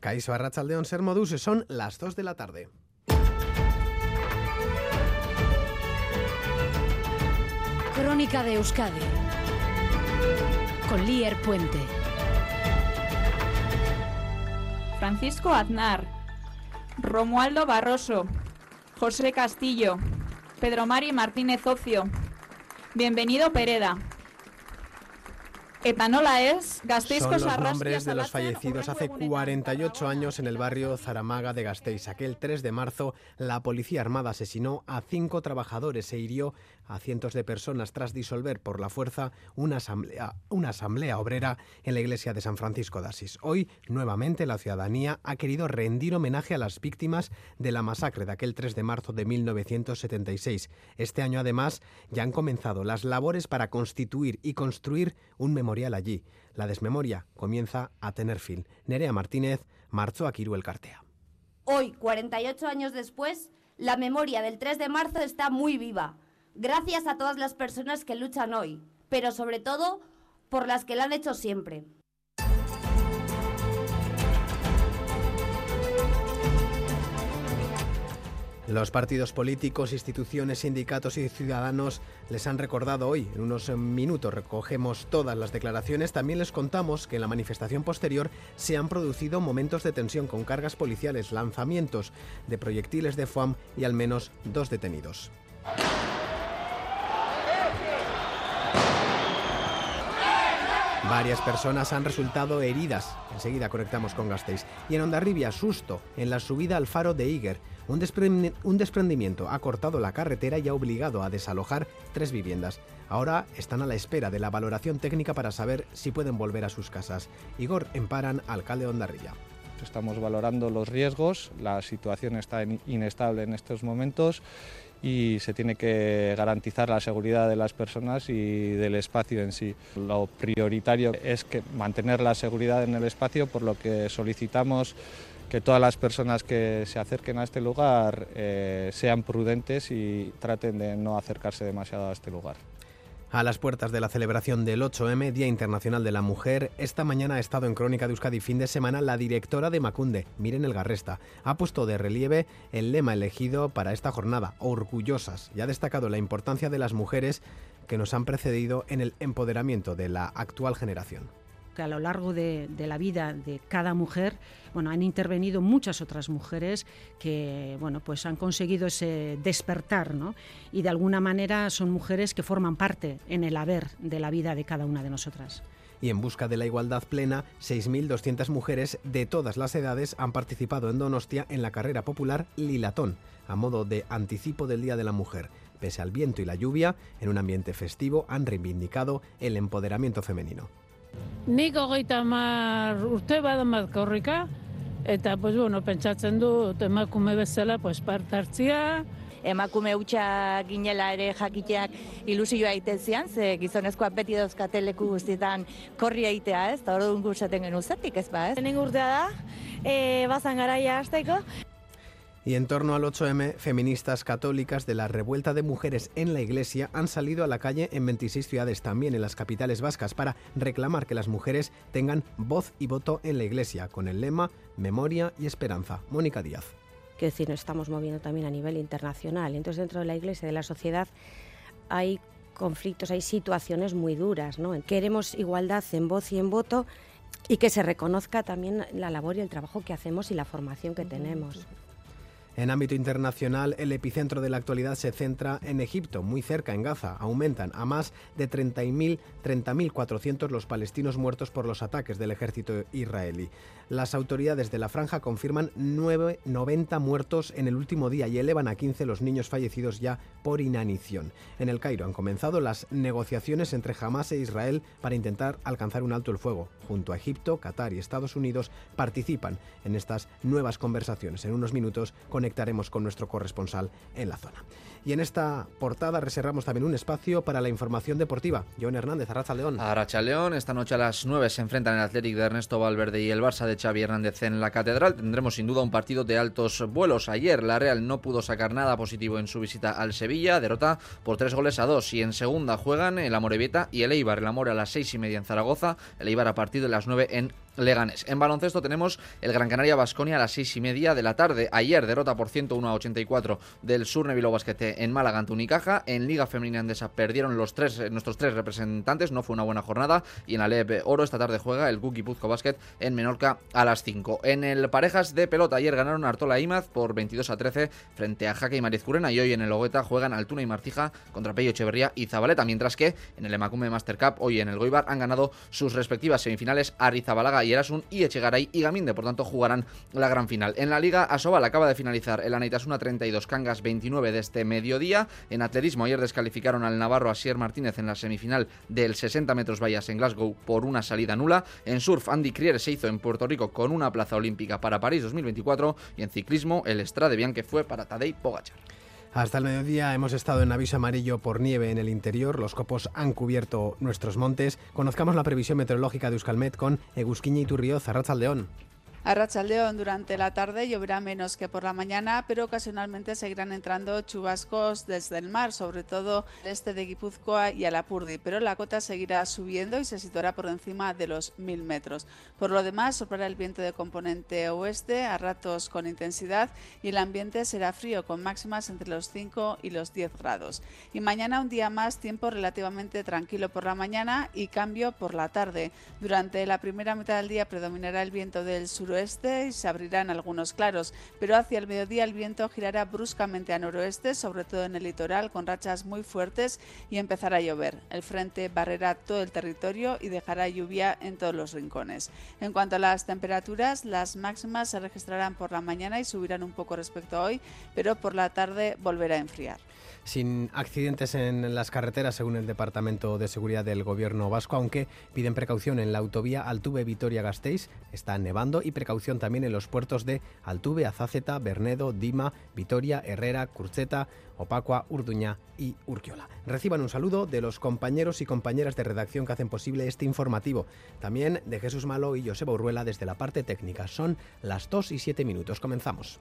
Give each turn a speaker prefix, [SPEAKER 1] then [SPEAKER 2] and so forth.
[SPEAKER 1] Caiso Arrachaldeón Ser Modus, son las 2 de la tarde.
[SPEAKER 2] Crónica de Euskadi con Lier Puente.
[SPEAKER 3] Francisco Aznar, Romualdo Barroso, José Castillo, Pedro Mari Martínez Ocio. Bienvenido Pereda. Etanola es
[SPEAKER 1] Son los nombres de los fallecidos hace 48 años en el barrio Zaramaga de Gasteiz. Aquel 3 de marzo, la policía armada asesinó a cinco trabajadores e hirió a cientos de personas tras disolver por la fuerza una asamblea, una asamblea obrera en la iglesia de San Francisco de Asís. Hoy, nuevamente, la ciudadanía ha querido rendir homenaje a las víctimas de la masacre de aquel 3 de marzo de 1976. Este año, además, ya han comenzado las labores para constituir y construir un memorial allí. La desmemoria comienza a tener fin. Nerea Martínez marchó a Quiruel Cartea.
[SPEAKER 4] Hoy, 48 años después, la memoria del 3 de marzo está muy viva Gracias a todas las personas que luchan hoy, pero sobre todo por las que lo han hecho siempre.
[SPEAKER 1] Los partidos políticos, instituciones, sindicatos y ciudadanos les han recordado hoy. En unos minutos recogemos todas las declaraciones. También les contamos que en la manifestación posterior se han producido momentos de tensión con cargas policiales, lanzamientos de proyectiles de FOAM y al menos dos detenidos. Varias personas han resultado heridas. Enseguida conectamos con Gasteiz. Y en Ondarribia, susto en la subida al faro de Iger. Un, desprendimiento ha cortado la carretera y ha obligado a desalojar tres viviendas. Ahora están a la espera de la valoración técnica para saber si pueden volver a sus casas. Igor Emparan, alcalde de Ondarribia.
[SPEAKER 5] Estamos valorando los riesgos, la situación está inestable en estos momentos y se tiene que garantizar la seguridad de las personas y del espacio en sí. Lo prioritario es mantener la seguridad en el espacio, por lo que solicitamos que todas las personas que se acerquen a este lugar eh, sean prudentes y traten de no acercarse demasiado a este lugar.
[SPEAKER 1] A las puertas de la celebración del 8M, Día Internacional de la Mujer, esta mañana ha estado en Crónica de Euskadi fin de semana la directora de Macunde, Miren El Garresta. Ha puesto de relieve el lema elegido para esta jornada, orgullosas, y ha destacado la importancia de las mujeres que nos han precedido en el empoderamiento de la actual generación
[SPEAKER 6] que a lo largo de, la vida de cada mujer, bueno, han intervenido muchas otras mujeres que, bueno, pues han conseguido ese despertar, ¿no? Y de alguna manera son mujeres que forman parte en el haber de la vida de cada una de nosotras
[SPEAKER 1] y en busca de la igualdad plena, 6.200 mujeres de todas las edades han participado en Donostia en la carrera popular Lilatón, a modo de anticipo del Día de la Mujer. Pese al viento y la lluvia, en un ambiente festivo han reivindicado el empoderamiento femenino.
[SPEAKER 7] Nik hogeita mar urte badamat korrika, eta pues, bueno, pentsatzen dut emakume bezala pues, part hartzia.
[SPEAKER 8] Emakume hutsa ginela ere jakiteak ilusioa egiten zian, ze gizonezkoa beti dauzkate leku guztietan korri egitea ez, eta hori dungu esaten genu zetik ez ba ez.
[SPEAKER 9] Nen urtea da, e, bazan garaia hasteko.
[SPEAKER 1] Y en torno al 8M, feministas católicas de la revuelta de mujeres en la Iglesia han salido a la calle en 26 ciudades, también en las capitales vascas, para reclamar que las mujeres tengan voz y voto en la Iglesia, con el lema Memoria y Esperanza. Mónica Díaz.
[SPEAKER 10] Que decir, nos estamos moviendo también a nivel internacional. Entonces, dentro de la Iglesia, de la sociedad, hay conflictos, hay situaciones muy duras. ¿no? Queremos igualdad en voz y en voto y que se reconozca también la labor y el trabajo que hacemos y la formación que tenemos.
[SPEAKER 1] En ámbito internacional, el epicentro de la actualidad se centra en Egipto, muy cerca, en Gaza. Aumentan a más de 30.000, 30.400 los palestinos muertos por los ataques del ejército israelí. Las autoridades de la franja confirman 9, 90 muertos en el último día y elevan a 15 los niños fallecidos ya por inanición. En el Cairo han comenzado las negociaciones entre Hamas e Israel para intentar alcanzar un alto el fuego. Junto a Egipto, Qatar y Estados Unidos participan en estas nuevas conversaciones. En unos minutos con conectaremos con nuestro corresponsal en la zona. Y en esta portada reservamos también un espacio para la información deportiva. John Hernández, Arracha León.
[SPEAKER 11] Arracha León, esta noche a las 9 se enfrentan el Athletic de Ernesto Valverde y el Barça de Xavi Hernández en la Catedral. Tendremos sin duda un partido de altos vuelos. Ayer la Real no pudo sacar nada positivo en su visita al Sevilla, derrota por tres goles a dos. Y en segunda juegan el Amorebieta y el Eibar. El Amor a las seis y media en Zaragoza, el Eibar a partir de las 9 en Leganés. En baloncesto tenemos el Gran Canaria Basconia a las seis y media de la tarde. Ayer derrota por 101 a 84 del Sur Nevilo Basquete en Málaga ante Unicaja. En Liga Femenina Andesa perdieron los tres, eh, nuestros tres representantes, no fue una buena jornada. Y en la LEP Oro esta tarde juega el Guki Puzco Basket en Menorca a las 5. En el parejas de pelota ayer ganaron Artola e Imaz por 22 a 13 frente a Jaque y Mariz Curena y hoy en el Logueta juegan Altuna y Martija contra Pello Echeverría y Zabaleta, mientras que en el Emacume Master Cup hoy en el Goibar han ganado sus respectivas semifinales Arizabalaga y Erasun y Echegaray y Gaminde, por tanto jugarán la gran final. En la Liga Asobal acaba de finalizar el Anaitasuna 32, Cangas 29 de este mediodía. En atletismo ayer descalificaron al Navarro Asier Martínez en la semifinal del 60 metros vallas en Glasgow por una salida nula. En surf Andy Crier se hizo en Puerto Rico con una plaza olímpica para París 2024 y en ciclismo el Estrade Bianche fue para Tadej Pogachar.
[SPEAKER 1] Hasta el mediodía hemos estado en aviso amarillo por nieve en el interior. Los copos han cubierto nuestros montes. Conozcamos la previsión meteorológica de Euskalmet con Egusquiña y Turrioz, Arrachaldeón.
[SPEAKER 12] A Rachaldeón durante la tarde lloverá menos que por la mañana, pero ocasionalmente seguirán entrando chubascos desde el mar, sobre todo el este de Guipúzcoa y Alapurdi, pero la cota seguirá subiendo y se situará por encima de los 1000 metros. Por lo demás, soplará el viento de componente oeste, a ratos con intensidad, y el ambiente será frío, con máximas entre los 5 y los 10 grados. Y mañana un día más, tiempo relativamente tranquilo por la mañana y cambio por la tarde. Durante la primera mitad del día predominará el viento del suroeste y se abrirán algunos claros, pero hacia el mediodía el viento girará bruscamente a noroeste, sobre todo en el litoral, con rachas muy fuertes y empezará a llover. El frente barrerá todo el territorio y dejará lluvia en todos los rincones. En cuanto a las temperaturas, las máximas se registrarán por la mañana y subirán un poco respecto a hoy, pero por la tarde volverá a enfriar
[SPEAKER 1] sin accidentes en las carreteras, según el Departamento de Seguridad del Gobierno vasco, aunque piden precaución en la autovía Altuve Vitoria-Gasteiz, está nevando, y precaución también en los puertos de Altuve, Azaceta, Bernedo, Dima, Vitoria, Herrera, Curcheta, Opacua, Urduña y Urquiola. Reciban un saludo de los compañeros y compañeras de redacción que hacen posible este informativo. También de Jesús Malo y Joseba Urruela desde la parte técnica. Son las 2 y 7 minutos. Comenzamos.